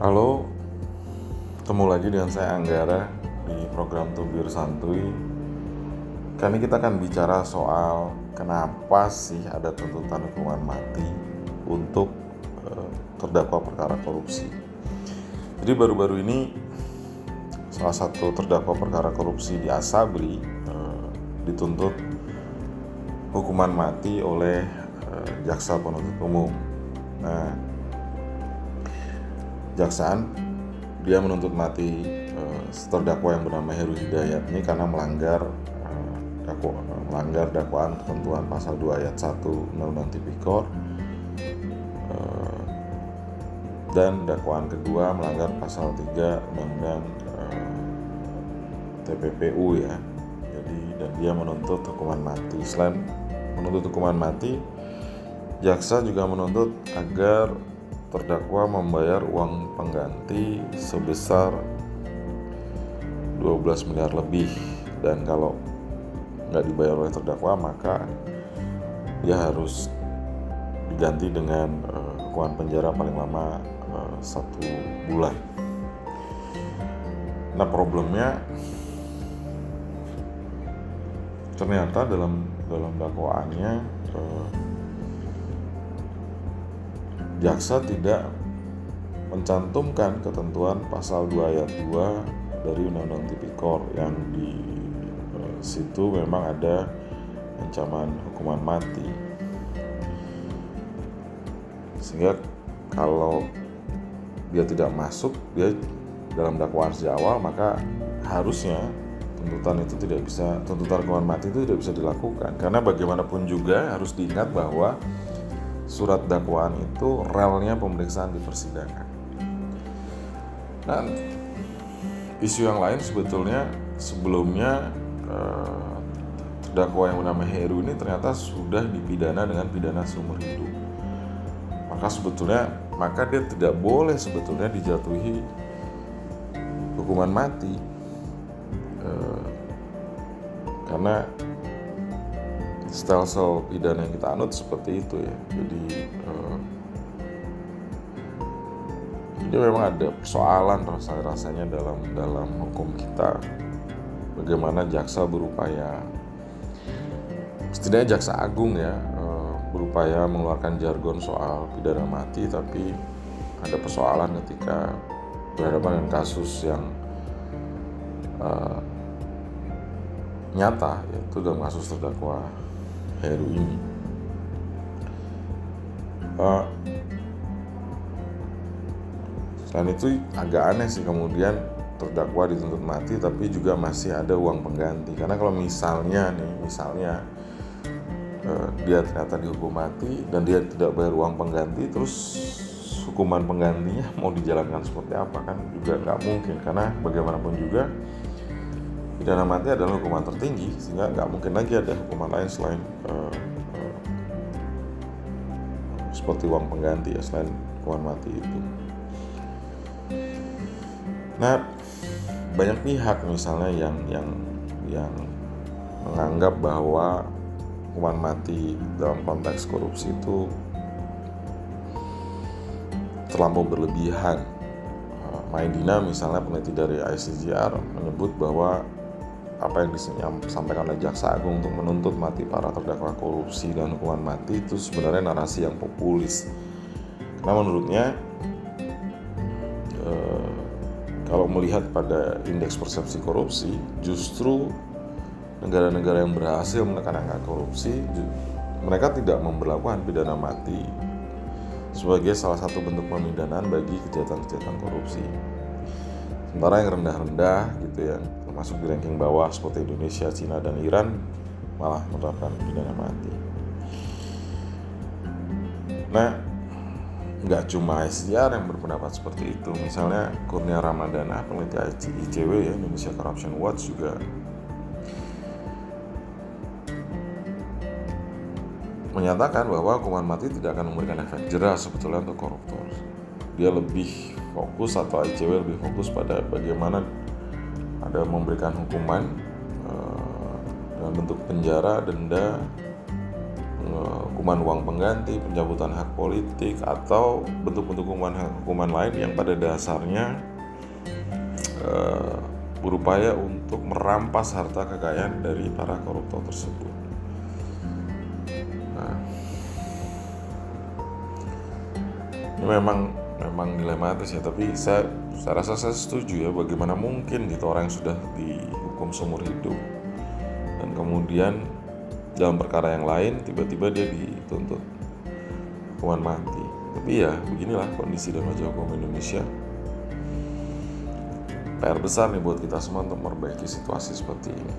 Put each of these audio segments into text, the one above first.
Halo, ketemu lagi dengan saya Anggara di program Tubir Santuy. Kali ini kita akan bicara soal kenapa sih ada tuntutan hukuman mati untuk eh, terdakwa perkara korupsi. Jadi baru-baru ini salah satu terdakwa perkara korupsi di Asabri eh, dituntut hukuman mati oleh eh, jaksa penuntut umum. Nah, jaksaan dia menuntut mati uh, terdakwa yang bernama Heru Hidayat ini karena melanggar uh, dakwa, melanggar dakwaan ketentuan pasal 2 ayat 1 Undang-Undang Tipikor uh, dan dakwaan kedua melanggar pasal 3 Undang-Undang TPPU ya. Jadi dan dia menuntut hukuman mati. Selain menuntut hukuman mati, jaksa juga menuntut agar terdakwa membayar uang pengganti sebesar 12 miliar lebih dan kalau nggak dibayar oleh terdakwa maka dia harus diganti dengan uh, hukuman penjara paling lama uh, satu bulan. Nah problemnya ternyata dalam dalam dakwaannya uh, jaksa tidak mencantumkan ketentuan pasal 2 ayat 2 dari Undang-Undang Tipikor yang di eh, situ memang ada ancaman hukuman mati. Sehingga kalau dia tidak masuk, dia dalam dakwaan sejak awal maka harusnya tuntutan itu tidak bisa tuntutan hukuman mati itu tidak bisa dilakukan karena bagaimanapun juga harus diingat bahwa surat dakwaan itu relnya pemeriksaan di persidangan. Dan isu yang lain sebetulnya sebelumnya eh, terdakwa yang bernama Heru ini ternyata sudah dipidana dengan pidana seumur hidup. Maka sebetulnya maka dia tidak boleh sebetulnya dijatuhi hukuman mati eh, karena stelsel pidana yang kita anut seperti itu ya. Jadi uh, ini memang ada persoalan rasa rasanya dalam dalam hukum kita. Bagaimana jaksa berupaya setidaknya jaksa agung ya uh, berupaya mengeluarkan jargon soal pidana mati tapi ada persoalan ketika berhadapan dengan kasus yang uh, nyata yaitu dalam kasus terdakwa Heru ini. Uh, selain itu agak aneh sih kemudian terdakwa dituntut mati tapi juga masih ada uang pengganti karena kalau misalnya nih misalnya uh, dia ternyata dihukum mati dan dia tidak bayar uang pengganti terus hukuman penggantinya mau dijalankan seperti apa kan juga nggak mungkin karena bagaimanapun juga pidana mati adalah hukuman tertinggi sehingga nggak mungkin lagi ada hukuman lain selain uh, uh, seperti uang pengganti ya selain hukuman mati itu. Nah banyak pihak misalnya yang yang yang menganggap bahwa hukuman mati dalam konteks korupsi itu terlampau berlebihan. Maidina misalnya peneliti dari ICGR menyebut bahwa apa yang disampaikan oleh jaksa agung untuk menuntut mati para terdakwa korupsi dan hukuman mati itu sebenarnya narasi yang populis. Karena menurutnya eh, kalau melihat pada indeks persepsi korupsi justru negara-negara yang berhasil menekan angka korupsi mereka tidak memperlakukan pidana mati sebagai salah satu bentuk pemindahan bagi kejahatan-kejahatan korupsi. Sementara yang rendah-rendah gitu ya termasuk di ranking bawah seperti Indonesia, Cina, dan Iran malah menerapkan pidana mati. Nah, nggak cuma ICR yang berpendapat seperti itu. Misalnya Kurnia Ramadana, peneliti ICW ya Indonesia Corruption Watch juga menyatakan bahwa hukuman mati tidak akan memberikan efek jerah sebetulnya untuk koruptor. Dia lebih fokus atau ICW lebih fokus pada bagaimana ada memberikan hukuman uh, dalam bentuk penjara, denda, hukuman uang pengganti, pencabutan hak politik atau bentuk-bentuk hukuman hukuman lain yang pada dasarnya uh, berupaya untuk merampas harta kekayaan dari para koruptor tersebut. Nah, ini memang memang dilematis ya, tapi saya saya rasa saya setuju ya bagaimana mungkin gitu orang yang sudah dihukum seumur hidup. Dan kemudian dalam perkara yang lain tiba-tiba dia dituntut hukuman mati. Tapi ya beginilah kondisi dan wajah hukum Indonesia. PR besar nih buat kita semua untuk memperbaiki situasi seperti ini.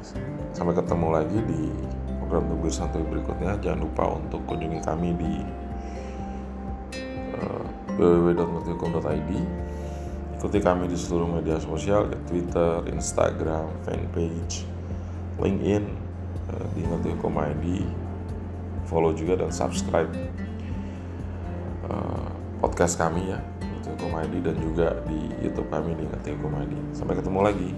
Sampai ketemu lagi di program Tubir Santuy berikutnya. Jangan lupa untuk kunjungi kami di www.ngertihukum.id ikuti kami di seluruh media sosial ya Twitter, Instagram, fanpage, LinkedIn, Eh, di ID follow juga dan subscribe uh, podcast kami ya ID dan juga di YouTube kami di ID sampai ketemu lagi